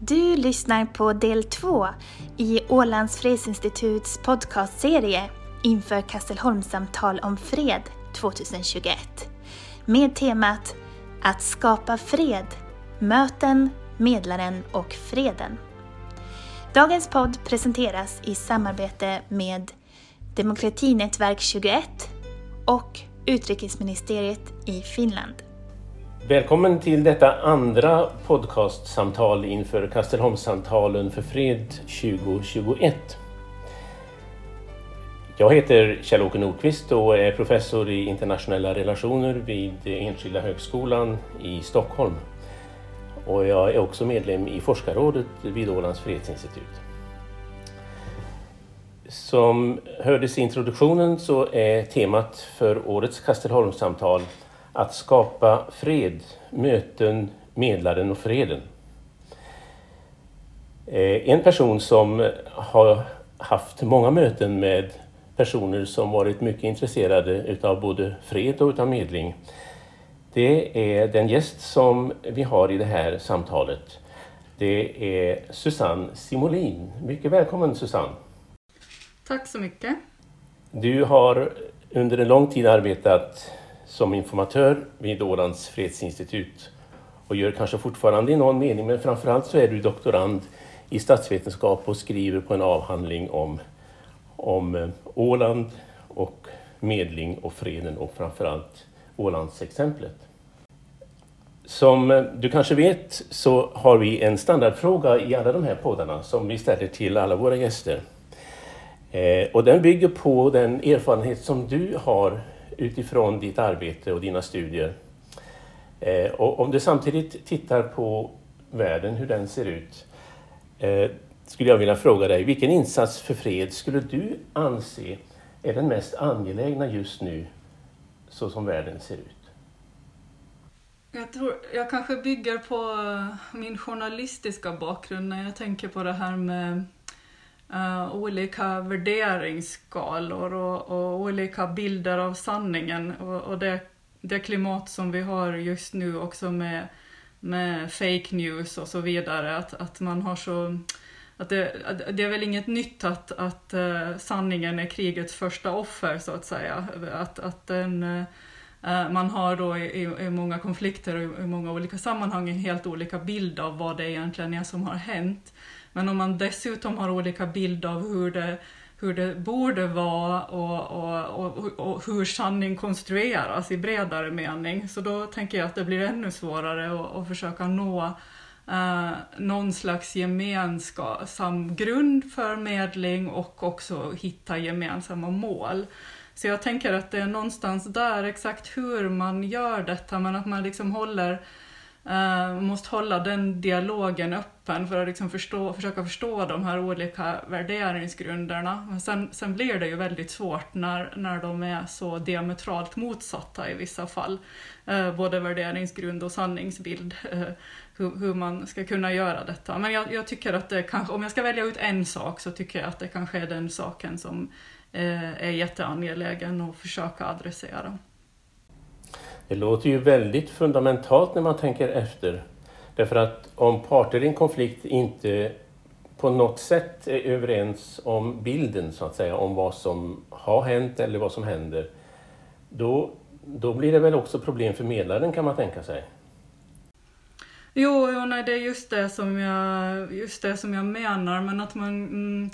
Du lyssnar på del två i Ålands fredsinstituts podcastserie inför Kastelholmssamtal om fred 2021 med temat Att skapa fred, möten, medlaren och freden. Dagens podd presenteras i samarbete med Demokratinätverk 21 och Utrikesministeriet i Finland. Välkommen till detta andra podcastsamtal inför Kastelholmssamtalen för fred 2021. Jag heter Kjell-Åke Nordqvist och är professor i internationella relationer vid Enskilda högskolan i Stockholm. Och jag är också medlem i forskarrådet vid Ålands fredsinstitut. Som hördes i introduktionen så är temat för årets Kastelholmssamtal att skapa fred, möten, medlaren och freden. Eh, en person som har haft många möten med personer som varit mycket intresserade utav både fred och utav medling. Det är den gäst som vi har i det här samtalet. Det är Susanne Simolin. Mycket välkommen Susanne! Tack så mycket! Du har under en lång tid arbetat som informatör vid Ålands fredsinstitut och gör kanske fortfarande i någon mening, men framförallt så är du doktorand i statsvetenskap och skriver på en avhandling om, om eh, Åland och medling och freden och framförallt Ålandsexemplet. Som eh, du kanske vet så har vi en standardfråga i alla de här poddarna som vi ställer till alla våra gäster. Eh, och den bygger på den erfarenhet som du har utifrån ditt arbete och dina studier. Eh, och om du samtidigt tittar på världen, hur den ser ut, eh, skulle jag vilja fråga dig, vilken insats för fred skulle du anse är den mest angelägna just nu, så som världen ser ut? Jag, tror, jag kanske bygger på min journalistiska bakgrund när jag tänker på det här med uh, olika värderingsskalor och, och, olika bilder av sanningen och, och det, det klimat som vi har just nu också med, med fake news och så vidare. Att, att man har så att det, det, är väl inget nytt att, att uh, sanningen är krigets första offer, så att säga. Att, att den, uh, man har då i, i, många konflikter och i, många olika sammanhang en helt olika bild av vad det egentligen är som har hänt. Men om man dessutom har olika bilder av hur det, hur det borde vara och, och, och, och, hur sanning konstrueras i bredare mening, så då tänker jag att det blir ännu svårare att, att försöka nå eh, någon slags gemensam grund för medling och också hitta gemensamma mål. Så jag tänker att det är någonstans där, exakt hur man gör detta, men att man liksom håller Uh, måste hålla den dialogen öppen för att liksom förstå, försöka förstå de här olika värderingsgrunderna. Men sen, sen blir det ju väldigt svårt när, när de är så diametralt motsatta i vissa fall. Uh, både värderingsgrund och sanningsbild. Uh, hur, hur, man ska kunna göra detta. Men jag, jag, tycker att det kanske, om jag ska välja ut en sak så tycker jag att det kanske är den saken som är jätteangelägen att försöka adressera. Det låter ju väldigt fundamentalt när man tänker efter. Därför att om parter i en konflikt inte på något sätt är överens om bilden, så att säga, om vad som har hänt eller vad som händer, då, då blir det väl också problem för medlaren kan man tänka sig? Jo, jo nej, det är just det som jag, just det som jag menar, men att man mm,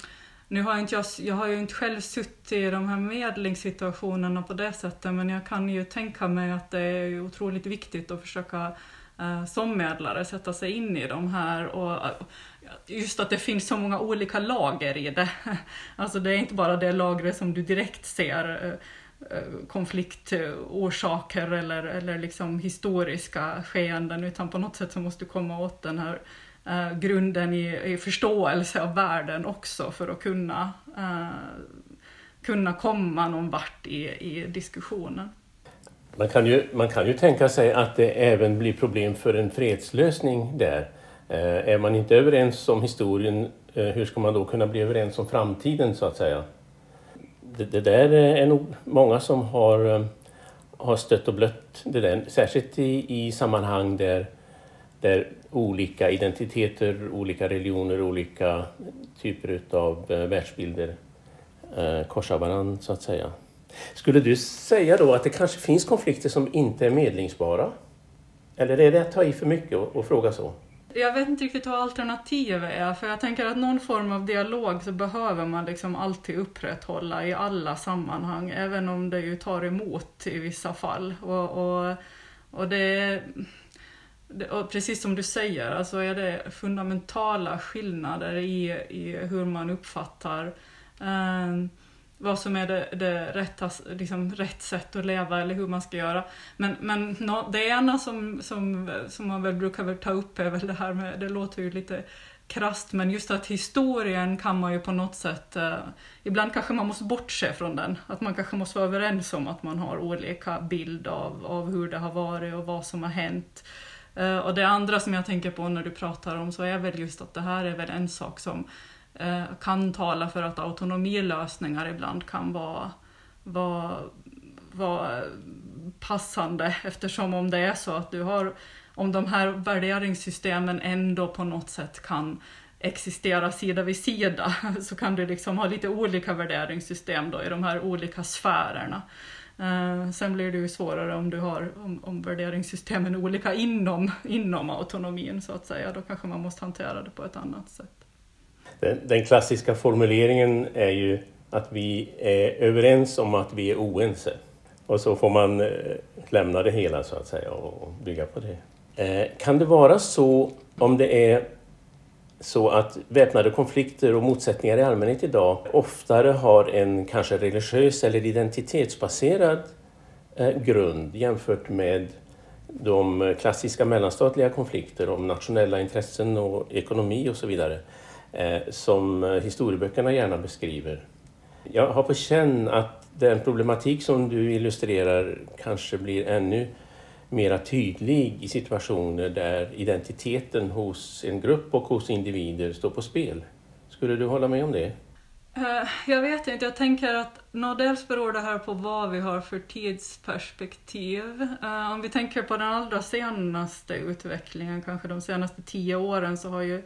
nu har inte jag, jag har ju inte själv suttit i de här medlingssituationerna på det sättet, men jag kan ju tänka mig att det är otroligt viktigt att försöka eh, som medlare sätta sig in i de här och eh, just att det finns så många olika lager i det. Alltså det är inte bara det lagret som du direkt ser eh, eh, konfliktorsaker eller, eller liksom historiska skeenden utan på något sätt så måste du komma åt den här eh, grunden i, i, förståelse av världen också för att kunna, eh, kunna komma någon vart i, i diskussionen. Man kan, ju, man kan ju tänka sig att det även blir problem för en fredslösning där. Eh, är man inte överens om historien, eh, hur ska man då kunna bli överens om framtiden så att säga? Det, det där är nog många som har, eh, har stött och blött det där, särskilt i, i sammanhang där där olika identiteter, olika religioner, olika typer av eh, världsbilder eh, korsar varandra så att säga. Skulle du säga då att det kanske finns konflikter som inte är medlingsbara? Eller är det att ta i för mycket att fråga så? Jag vet inte riktigt vad alternativet är, för jag tänker att någon form av dialog så behöver man liksom alltid upprätthålla i alla sammanhang, även om det ju tar emot i vissa fall. Och, och, och det och precis som du säger, alltså är det fundamentala skillnader i, i hur man uppfattar eh, vad som är det, det rätta, liksom, rätt sätt att leva eller hur man ska göra. Men, men no, det ena som, som, som man väl brukar ta upp är väl det här med, det låter ju lite krast, men just att historien kan man ju på något sätt, eh, ibland kanske man måste bortse från den. Att man kanske måste vara överens om att man har olika bild av, av hur det har varit och vad som har hänt. Eh, och det andra som jag tänker på när du pratar om så är väl just att det här är väl en sak som eh, kan tala för att autonomilösningar ibland kan vara, vara, vara passande eftersom om det är så att du har, om de här värderingssystemen ändå på något sätt kan existera sida vid sida så kan du liksom ha lite olika värderingssystem då i de här olika sfärerna. Uh, sen blir det ju svårare om du har om, om värderingssystemen är olika inom, inom autonomin så att säga. Då kanske man måste hantera det på ett annat sätt. Den, den klassiska formuleringen är ju att vi är överens om att vi är oense. Och så får man eh, lämna det hela så att säga och bygga på det. Eh, kan det vara så om det är så att väpnade konflikter och motsättningar i allmänhet idag oftare har en kanske religiös eller identitetsbaserad eh, grund jämfört med de klassiska mellanstatliga konflikter om nationella intressen och ekonomi och så vidare eh, som eh, historieböckerna gärna beskriver. Jag har på känn att den problematik som du illustrerar kanske blir ännu mera tydlig i situationer där identiteten hos en grupp och hos individer står på spel. Skulle du hålla med om det? Eh, jag vet inte, jag tänker att dels beror det här på vad vi har för tidsperspektiv. Eh, om vi tänker på den allra senaste utvecklingen, kanske de senaste tio åren, så har ju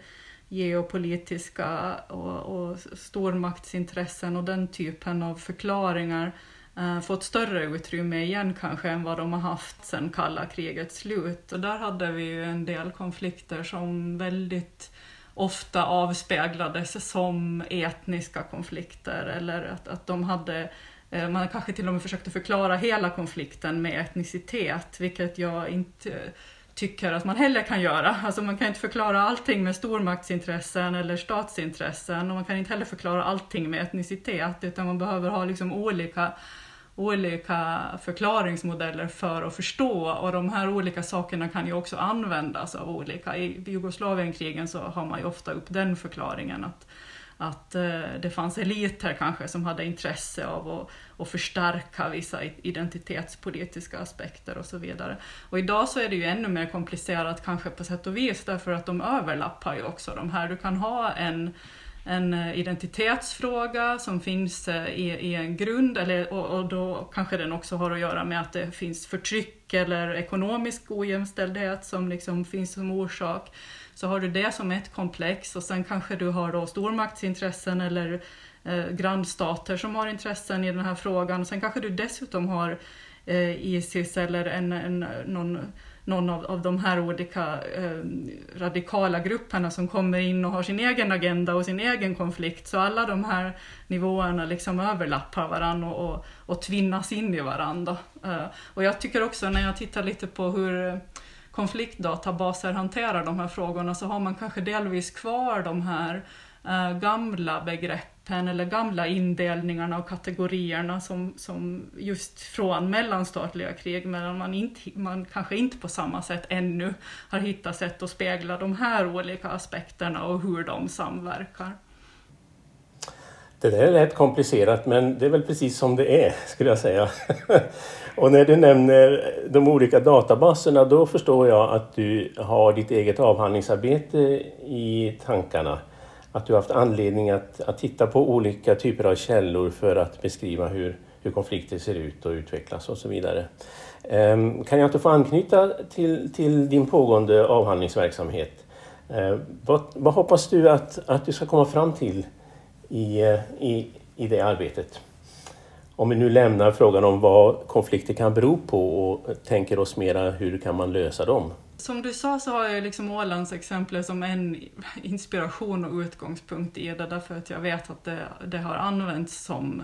geopolitiska och, och stormaktsintressen och den typen av förklaringar uh, fått större utrymme igen kanske än vad de har haft sedan kalla krigets slut. Och där hade vi ju en del konflikter som väldigt ofta avspeglades som etniska konflikter eller att, att de hade eh, man kanske till och med försökte förklara hela konflikten med etnicitet, vilket jag inte tycker att man heller kan göra. Alltså man kan inte förklara allting med stormaktsintressen eller statsintressen och man kan inte heller förklara allting med etnicitet utan man behöver ha liksom olika olika förklaringsmodeller för att förstå och de här olika sakerna kan ju också användas av olika. I Jugoslavienkrigen så har man ju ofta upp den förklaringen att, att eh, det fanns eliter kanske som hade intresse av att, att förstärka vissa identitetspolitiska aspekter och så vidare. Och idag så är det ju ännu mer komplicerat kanske på sätt och vis därför att de överlappar ju också de här. Du kan ha en en eh, identitetsfråga som finns eh, i, i en grund eller, och, och, då kanske den också har att göra med att det finns förtryck eller ekonomisk ojämställdhet som liksom finns som orsak. Så har du det som ett komplex och sen kanske du har då stormaktsintressen eller eh, grannstater som har intressen i den här frågan. Sen kanske du dessutom har eh, Isis eller en, en, någon någon av, av de här olika eh, radikala grupperna som kommer in och har sin egen agenda och sin egen konflikt. Så alla de här nivåerna liksom överlappar varandra och, och, och tvinnas in i varandra. Eh, och jag tycker också när jag tittar lite på hur konfliktdatabaser hanterar de här frågorna så har man kanske delvis kvar de här eh, gamla begreppen eller gamla indelningarna och kategorierna som, som just från mellanstatliga krig, medan man, inte, man kanske inte på samma sätt ännu har hittat sätt att spegla de här olika aspekterna och hur de samverkar. Det där är rätt komplicerat men det är väl precis som det är skulle jag säga. och när du nämner de olika databaserna då förstår jag att du har ditt eget avhandlingsarbete i tankarna att du har haft anledning att, att titta på olika typer av källor för att beskriva hur hur konflikter ser ut och utvecklas och så vidare. Ehm, kan jag inte få anknyta till, till din pågående avhandlingsverksamhet? Ehm, vad, vad hoppas du att, att du ska komma fram till i, i, i det arbetet? Om vi nu lämnar frågan om vad konflikter kan bero på och tänker oss mera hur kan man lösa dem? Som du sa så har jag liksom Ålands exempel som en inspiration och utgångspunkt i det därför att jag vet att det, det har använts som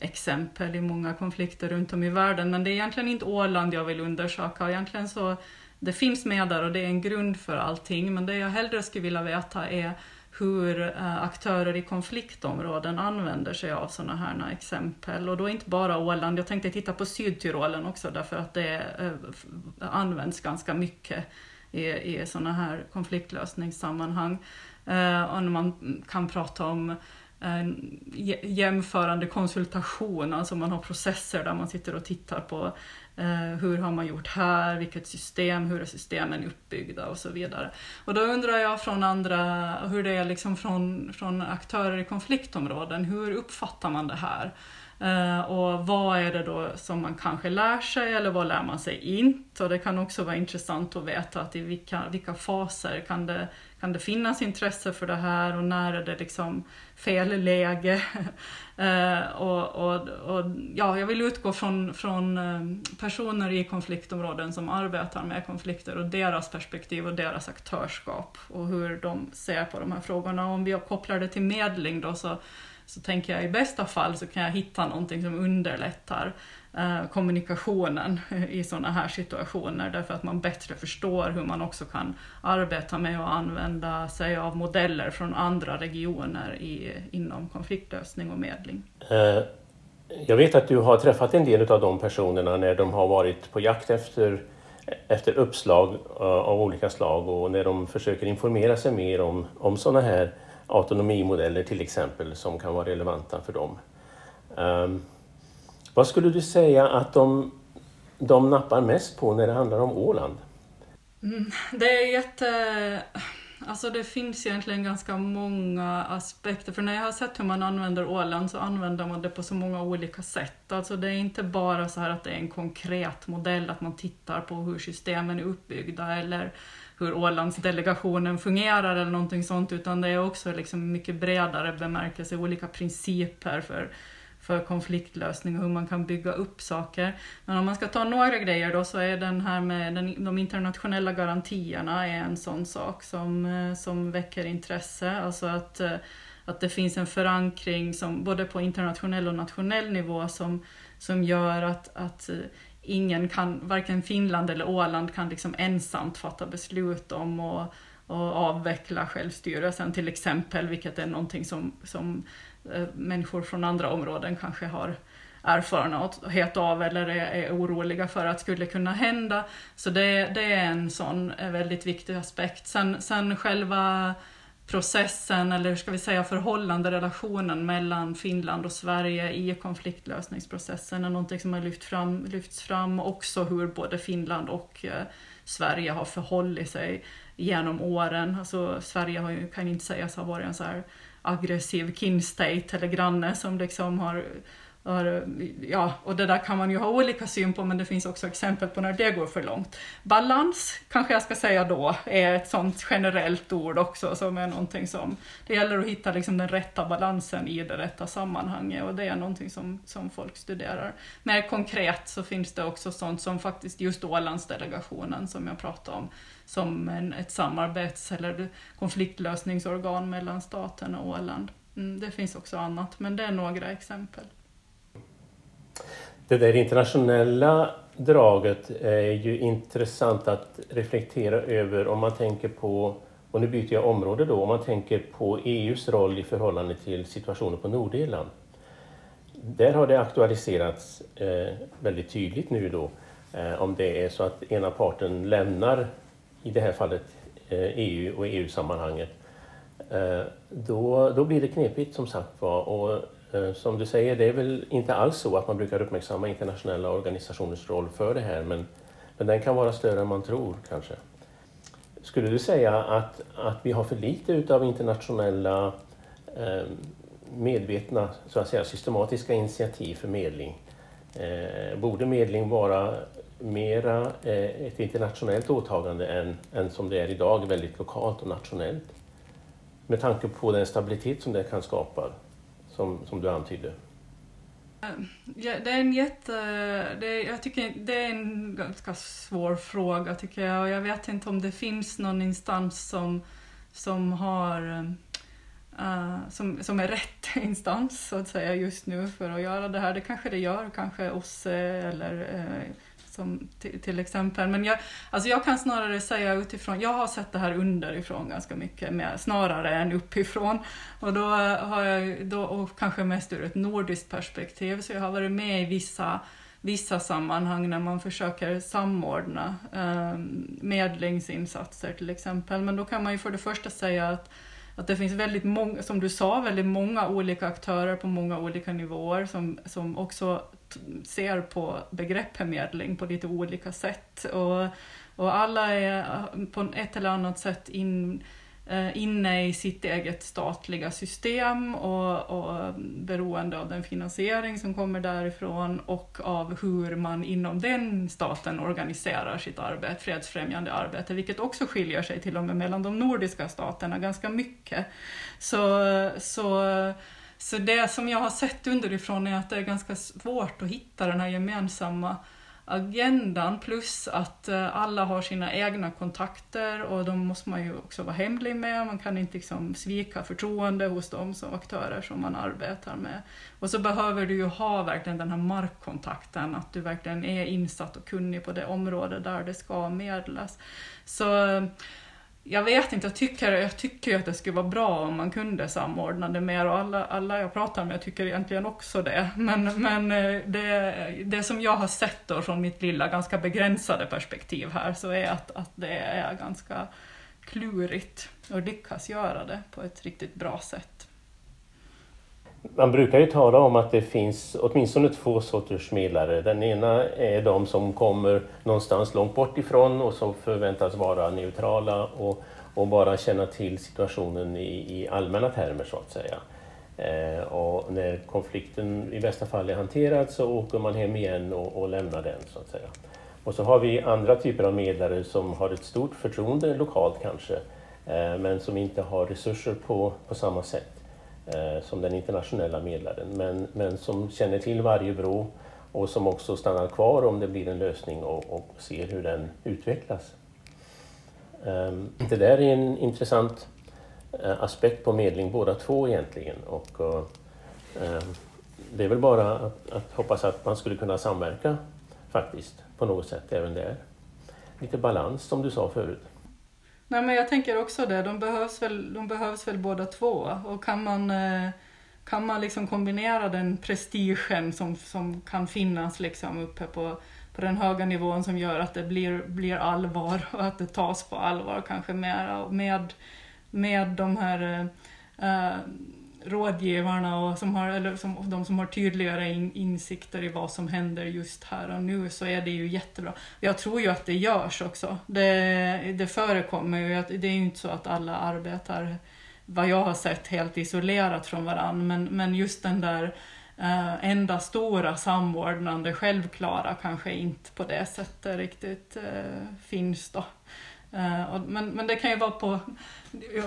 exempel i många konflikter runt om i världen. Men det är egentligen inte Åland jag vill undersöka. Egentligen så, det finns med där och det är en grund för allting. Men det jag hellre skulle vilja veta är hur eh, aktörer i konfliktområden använder sig av sådana här exempel. Och då inte bara Åland, jag tänkte titta på Sydtyrolen också därför att det eh, används ganska mycket i, i sådana här konfliktlösningssammanhang. Eh, och och man kan prata om en jämförande konsultation, alltså man har processer där man sitter och tittar på eh, hur har man gjort här, vilket system, hur är systemen uppbyggda och så vidare. Och då undrar jag från andra, hur det är liksom från, från aktörer i konfliktområden, hur uppfattar man det här? Uh, och vad är det då som man kanske lär sig eller vad lär man sig inte? Och det kan också vara intressant att veta att i vilka, vilka faser kan det, kan det finnas intresse för det här och när är det liksom fel läge? Eh, och, och, och, ja, jag vill utgå från, från eh, personer i konfliktområden som arbetar med konflikter och deras perspektiv och deras aktörskap och hur de ser på de här frågorna. Om vi kopplar det till medling då så så tänker jag i bästa fall så kan jag hitta någonting som underlättar Eh, kommunikationen i sådana här situationer därför att man bättre förstår hur man också kan arbeta med och använda sig av modeller från andra regioner i, inom konfliktlösning och medling. Eh, jag vet att du har träffat en del av de personerna när de har varit på jakt efter efter uppslag eh, av olika slag och när de försöker informera sig mer om, om sådana här autonomimodeller till exempel som kan vara relevanta för dem. Ehm, vad skulle du säga att de, de nappar mest på när det handlar om Åland? Mm, det är jätte... Alltså det finns egentligen ganska många aspekter, för när jag har sett hur man använder Åland så använder man det på så många olika sätt. Alltså det är inte bara så här att det är en konkret modell, att man tittar på hur systemen är uppbyggda eller hur Ålandsdelegationen fungerar eller någonting sånt, utan det är också liksom mycket bredare bemärkelse, olika principer för, för konfliktlösning och hur man kan bygga upp saker. Men om man ska ta några grejer då så är den här med den, de internationella garantierna är en sån sak som, eh, som väcker intresse. Alltså att, eh, att det finns en förankring som, både på internationell och nationell nivå som, som gör att, att eh, ingen kan, varken Finland eller Åland kan liksom ensamt fatta beslut om att och avveckla självstyrelsen till exempel, vilket är någonting som, som Eh, människor från andra områden kanske har erfarenhet av eller är, är oroliga för att skulle kunna hända. Så det, det är en sån eh, väldigt viktig aspekt. Sen, sen själva processen, eller ska vi säga förhållande, relationen mellan Finland och Sverige i konfliktlösningsprocessen är någonting som har lyft fram, lyfts fram. Också hur både Finland och eh, Sverige har förhållit sig genom åren. Alltså, Sverige har ju, kan inte sägas ha varit en så här aggressiv kin state eller granne som liksom har Ja, och det där kan man ju ha olika syn på, men det finns också exempel på när det går för långt. Balans, kanske jag ska säga då, är ett sånt generellt ord också, som är någonting som... Det gäller att hitta liksom den rätta balansen i det rätta sammanhanget, och det är någonting som, som folk studerar. Mer konkret så finns det också sånt som faktiskt just Ålandsdelegationen, som jag pratade om, som en, ett samarbets eller konfliktlösningsorgan mellan staten och Åland. Mm, det finns också annat, men det är några exempel. Det där internationella draget är ju intressant att reflektera över om man tänker på, och nu byter jag område då, om man tänker på EUs roll i förhållande till situationen på Nordirland. Där har det aktualiserats eh, väldigt tydligt nu då eh, om det är så att ena parten lämnar, i det här fallet eh, EU och EU-sammanhanget, eh, då, då blir det knepigt som sagt var. Och eh, som du säger, det är väl inte alls så att man brukar uppmärksamma internationella organisationers roll för det här, men, men den kan vara större än man tror kanske. Skulle du säga att, att vi har för lite utav internationella eh, medvetna, så att säga, systematiska initiativ för medling? Eh, borde medling vara mera eh, ett internationellt åtagande än, än som det är idag, väldigt lokalt och nationellt? Med tanke på den stabilitet som det kan skapa, som, som du antydde. Ja, det är en jätte... Det jag tycker det är en ganska svår fråga tycker jag och jag vet inte om det finns någon instans som, som har eh, uh, som, som är rätt instans så att säga just nu för att göra det här. Det kanske det gör, kanske OSSE eller uh, som till exempel. Men jag, alltså jag kan snarare säga utifrån, jag har sett det här underifrån ganska mycket mer, snarare än uppifrån. Och då har jag, då, och kanske mest ur ett nordiskt perspektiv, så jag har varit med i vissa vissa sammanhang när man försöker samordna eh, medlingsinsatser till exempel. Men då kan man ju för det första säga att att det finns väldigt många, som du sa, väldigt många olika aktörer på många olika nivåer som, som också ser på begreppet medling på lite olika sätt. Och, och alla är på ett eller annat sätt in, eh, Eh, inne i sitt eget statliga system och, och beroende av den finansiering som kommer därifrån och av hur man inom den staten organiserar sitt arbete, fredsfrämjande arbete, vilket också skiljer sig till och med mellan de nordiska staterna ganska mycket. Så, så så det som jag har sett underifrån är att det är ganska svårt att hitta den här gemensamma agendan plus att eh, alla har sina egna kontakter och de måste man ju också vara hemlig med. Man kan inte liksom svika förtroende hos de som aktörer som man arbetar med. Och så behöver du ju ha verkligen den här markkontakten, att du verkligen är insatt och kunnig på det område där det ska medlas. Så jag vet inte, jag tycker, jag tycker att det skulle vara bra om man kunde samordna det mer och alla, alla jag pratar med tycker egentligen också det. Men, men eh, det, det som jag har sett då från mitt lilla ganska begränsade perspektiv här så är att, att det är ganska klurigt att lyckas göra det på ett riktigt bra sätt. Man brukar ju tala om att det finns åtminstone två sorters medlare. Den ena är de som kommer någonstans långt bort ifrån och som förväntas vara neutrala och, och bara känna till situationen i, i allmänna termer så att säga. Eh, och när konflikten i bästa fall är hanterad så åker man hem igen och, och lämnar den så att säga. Och så har vi andra typer av medlare som har ett stort förtroende lokalt kanske, eh, men som inte har resurser på, på samma sätt Eh, som den internationella medlaren, men, men som känner till varje bro och som också stannar kvar om det blir en lösning och, och ser hur den utvecklas. Ehm, det där är en intressant eh, aspekt på medling båda två egentligen och uh, det är väl bara att, att, hoppas att man skulle kunna samverka faktiskt på något sätt även där. Lite balans som du sa förut. Nej men jag tänker också det, de behövs väl, de behövs väl båda två. Och kan man, eh, kan man liksom kombinera den prestigen som, som kan finnas liksom uppe på, på den höga nivån som gör att det blir, blir allvar och att det tas på allvar kanske mer med, med de här äh, rådgivarna och som har, eller som, de som har tydligare in, insikter i vad som händer just här och nu så är det ju jättebra. Jag tror ju att det görs också. Det, det förekommer ju. Det är ju inte så att alla arbetar, vad jag har sett, helt isolerat från varandra. Men, men just den där eh, enda stora samordnande självklara kanske inte på det sättet riktigt eh, finns då. Eh, men, men det kan ju vara på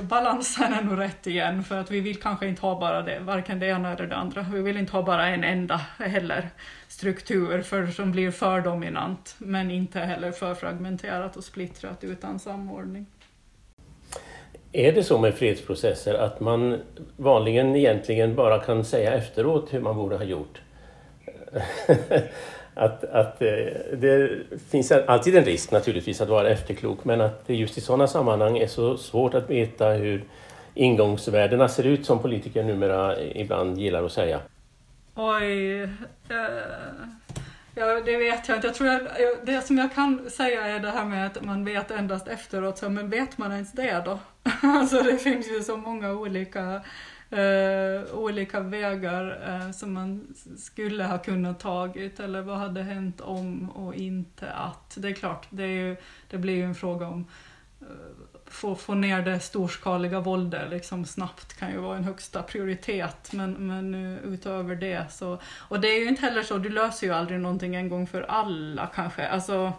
balansen är nog rätt igen för att vi vill kanske inte ha bara det, varken det ena eller det andra. Vi vill inte ha bara en enda heller struktur för, som blir för dominant men inte heller för fragmenterat och splittrat utan samordning. Är det så med fredsprocesser att man vanligen egentligen bara kan säga efteråt hur man borde ha gjort? att, att eh, det finns alltid en risk naturligtvis att vara efterklok men att det just i sådana sammanhang är så svårt att veta hur ingångsvärdena ser ut som politiker numera ibland gillar att säga. Oj, uh, ja, det vet jag inte. Jag tror jag, eh, det som jag kan säga är det här med att man vet endast efteråt, så, men vet man ens det då? alltså det finns ju så många olika eh, olika vägar eh, som man skulle ha kunnat tagit eller vad hade hänt om och inte att. Det är klart, det, är ju, det blir ju en fråga om eh, få, få ner det storskaliga våldet liksom snabbt kan ju vara en högsta prioritet. Men, men utöver det så... Och det är ju inte heller så, du löser ju aldrig någonting en gång för alla kanske. Alltså,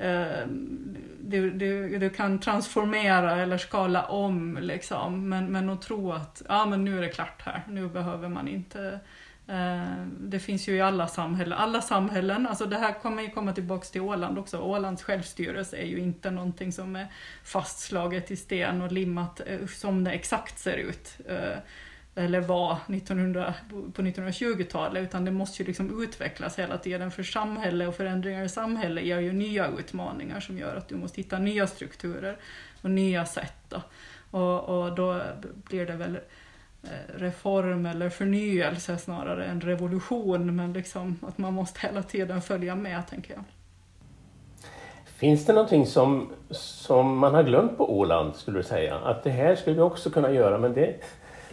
Ehm, du, du, du kan transformera eller skala om liksom. Men, men att tro att ja, men nu är det klart här, nu behöver man inte ehm, det finns ju i alla samhällen, alla samhällen, alltså det här kommer ju komma tillbaks till Åland också. Ålands självstyrelse är ju inte någonting som är fastslaget i sten och limmat eh, som det exakt ser ut. Ehm, eller var 1900, på 1920-talet, utan det måste ju liksom utvecklas hela tiden för samhälle och förändringar i samhället ger ju nya utmaningar som gör att du måste hitta nya strukturer och nya sätt. Då. Och, och då blir det väl eh, reform eller förnyelse snarare än revolution. Men liksom att man måste hela tiden följa med, tänker jag. Finns det någonting som, som man har glömt på Åland, skulle du säga? Att det här skulle vi också kunna göra, men det,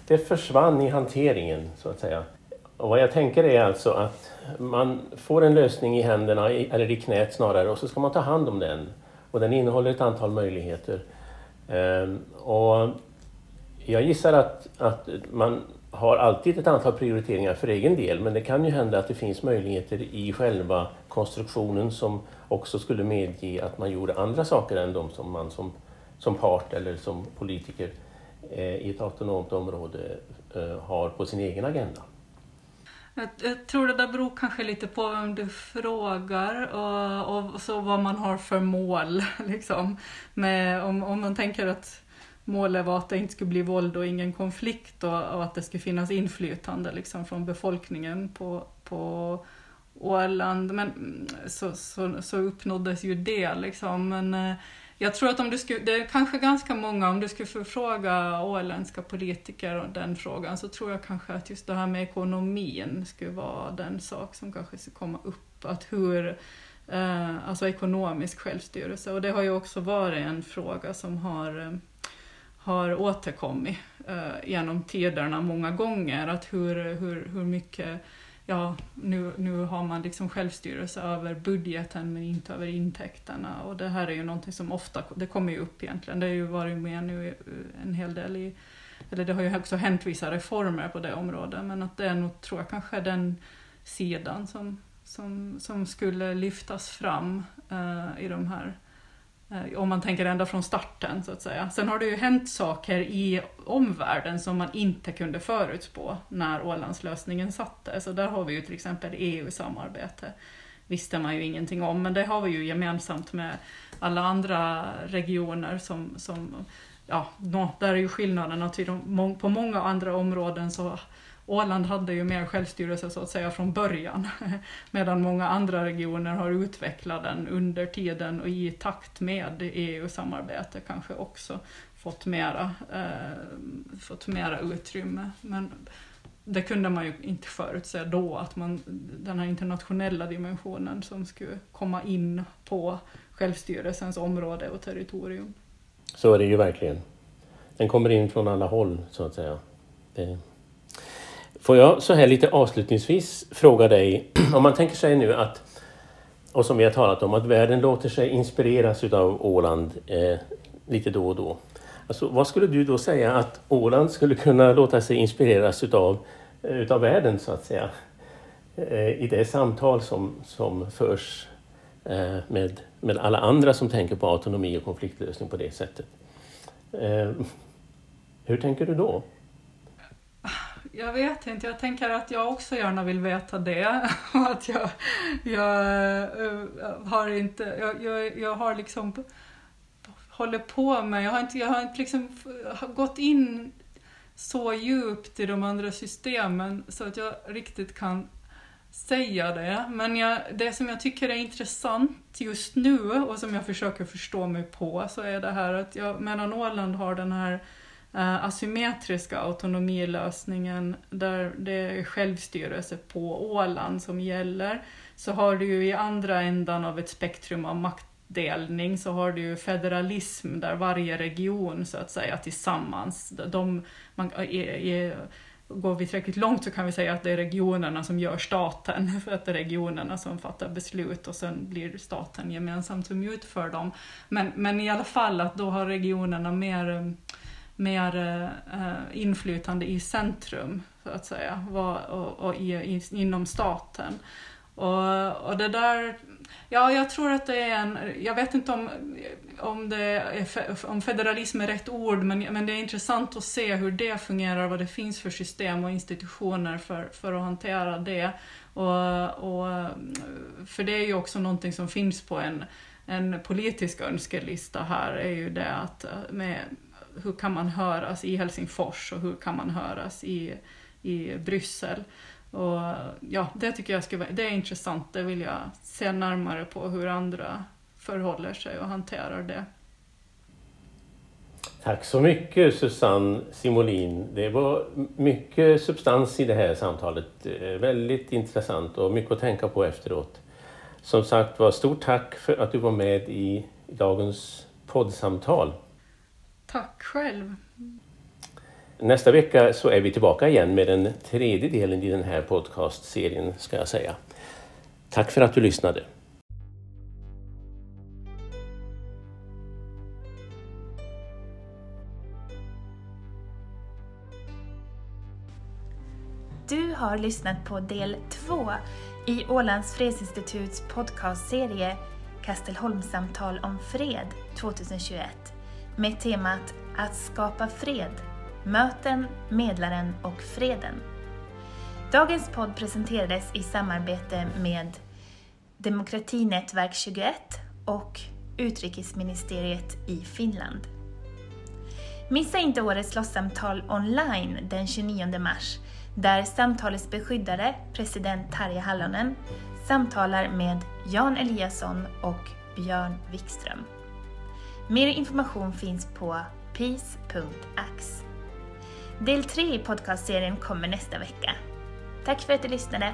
det försvann i hanteringen, så att säga. Och vad jag tänker är alltså att man får en lösning i händerna, eller i knät snarare, och så ska man ta hand om den. Och den innehåller ett antal möjligheter. Ehm, och jag gissar att, att man har alltid ett antal prioriteringar för egen del men det kan ju hända att det finns möjligheter i själva konstruktionen som också skulle medge att man gjorde andra saker än de som man som, som part eller som politiker Eh, i ett autonomt område eh, har på sin egen agenda. Jag, jag, tror det där beror kanske lite på vem du frågar och, och så vad man har för mål. Liksom. Med, om, om man tänker att målet var att det inte skulle bli våld och ingen konflikt och, och att det skulle finnas inflytande liksom, från befolkningen på, på Åland. Men så, så, så uppnåddes ju det liksom. Men eh, jag tror att om du skulle, det är kanske ganska många, om du skulle förfråga åländska politiker om den frågan så tror jag kanske att just det här med ekonomin skulle vara den sak som kanske skulle komma upp. Att hur, eh, alltså ekonomisk självstyrelse. Och det har ju också varit en fråga som har eh, har återkommit eh, genom tiderna många gånger. Att hur, hur, hur mycket, ja nu, nu har man liksom självstyrelse över budgeten men inte över intäkterna. Och det här är ju någonting som ofta, det kommer ju upp egentligen, det har ju varit med nu eh, en hel del i, eller det har ju också hänt vissa reformer på det området, men att det är nog, tror jag, kanske den sidan som, som, som skulle lyftas fram uh, i de här Eh, om man tänker ända från starten så att säga. Sen har det ju hänt saker i omvärlden som man inte kunde förutspå när Ålandslösningen sattes. Så där har vi ju till exempel EU-samarbete. visste man ju ingenting om, men det har vi ju gemensamt med alla andra regioner som, som ja, där är ju skillnaderna, på många andra områden så Åland hade ju mer självstyrelse så att säga från början, medan många andra regioner har utvecklat den under tiden och i takt med EU-samarbete kanske också fått mera, eh, fått mera utrymme. Men det kunde man ju inte förutse då, att man, den här internationella dimensionen som skulle komma in på självstyrelsens område och territorium. Så är det ju verkligen. Den kommer in från alla håll, så att säga. Det... Får jag så här lite avslutningsvis fråga dig, om man tänker sig nu att, och som vi har talat om, att världen låter sig inspireras utav Åland eh, lite då och då. Alltså, vad skulle du då säga att Åland skulle kunna låta sig inspireras utav, eh, utav världen så att säga? Eh, I det samtal som, som förs eh, med, med alla andra som tänker på autonomi och konfliktlösning på det sättet. Eh, hur tänker du då? Jag vet inte, jag tänker att jag också gärna vill veta det. Och att jag, jag eh, har inte, jag, jag, jag, har liksom håller på med, jag har inte, jag har inte liksom gått in så djupt i de andra systemen så att jag riktigt kan säga det. Men jag, det som jag tycker är intressant just nu och som jag försöker förstå mig på så är det här att jag, medan Åland har den här uh, asymmetriska autonomilösningen där det är självstyrelse på Åland som gäller, så har du ju i andra ändan av ett spektrum av maktdelning så har du ju federalism där varje region så att säga tillsammans, de, man, är, är, går vi tillräckligt långt så kan vi säga att det är regionerna som gör staten, för att det är regionerna som fattar beslut och sen blir staten gemensamt som utför dem. Men, men i alla fall att då har regionerna mer, mer eh, inflytande i centrum, så att säga, och, och i, inom staten. Och, och det där, ja jag tror att det är en, jag vet inte om, om, det är, om federalism är rätt ord, men, men det är intressant att se hur det fungerar, vad det finns för system och institutioner för, för att hantera det. Och, och, för det är ju också någonting som finns på en, en politisk önskelista här, är ju det att eh, med, hur kan man höras i Helsingfors och hur kan man höras i, i Bryssel. Och ja, det tycker jag ska, det är intressant. Det vill jag se närmare på hur andra förhåller sig och hanterar det. Tack så mycket Susanne Simolin. Det var mycket substans i det här samtalet. Eh, väldigt intressant och mycket att tänka på efteråt. Som sagt var, stort tack för att du var med i dagens poddsamtal. Tack själv. Nästa vecka så är vi tillbaka igen med den tredje delen i den här podcastserien ska jag säga. Tack för att du lyssnade. Du har lyssnat på del två i Ålands fredsinstituts podcastserie Kastelholmssamtal om fred 2021 med temat Att skapa fred Möten, Medlaren och Freden. Dagens podd presenterades i samarbete med Demokratinätverk 21 och Utrikesministeriet i Finland. Missa inte årets slåssamtal online den 29 mars där samtalets beskyddare, president Tarja Hallonen, samtalar med Jan Eliasson och Björn Wikström. Mer information finns på peace.ax. Del 3 i podcastserien kommer nästa vecka. Tack för att du lyssnade!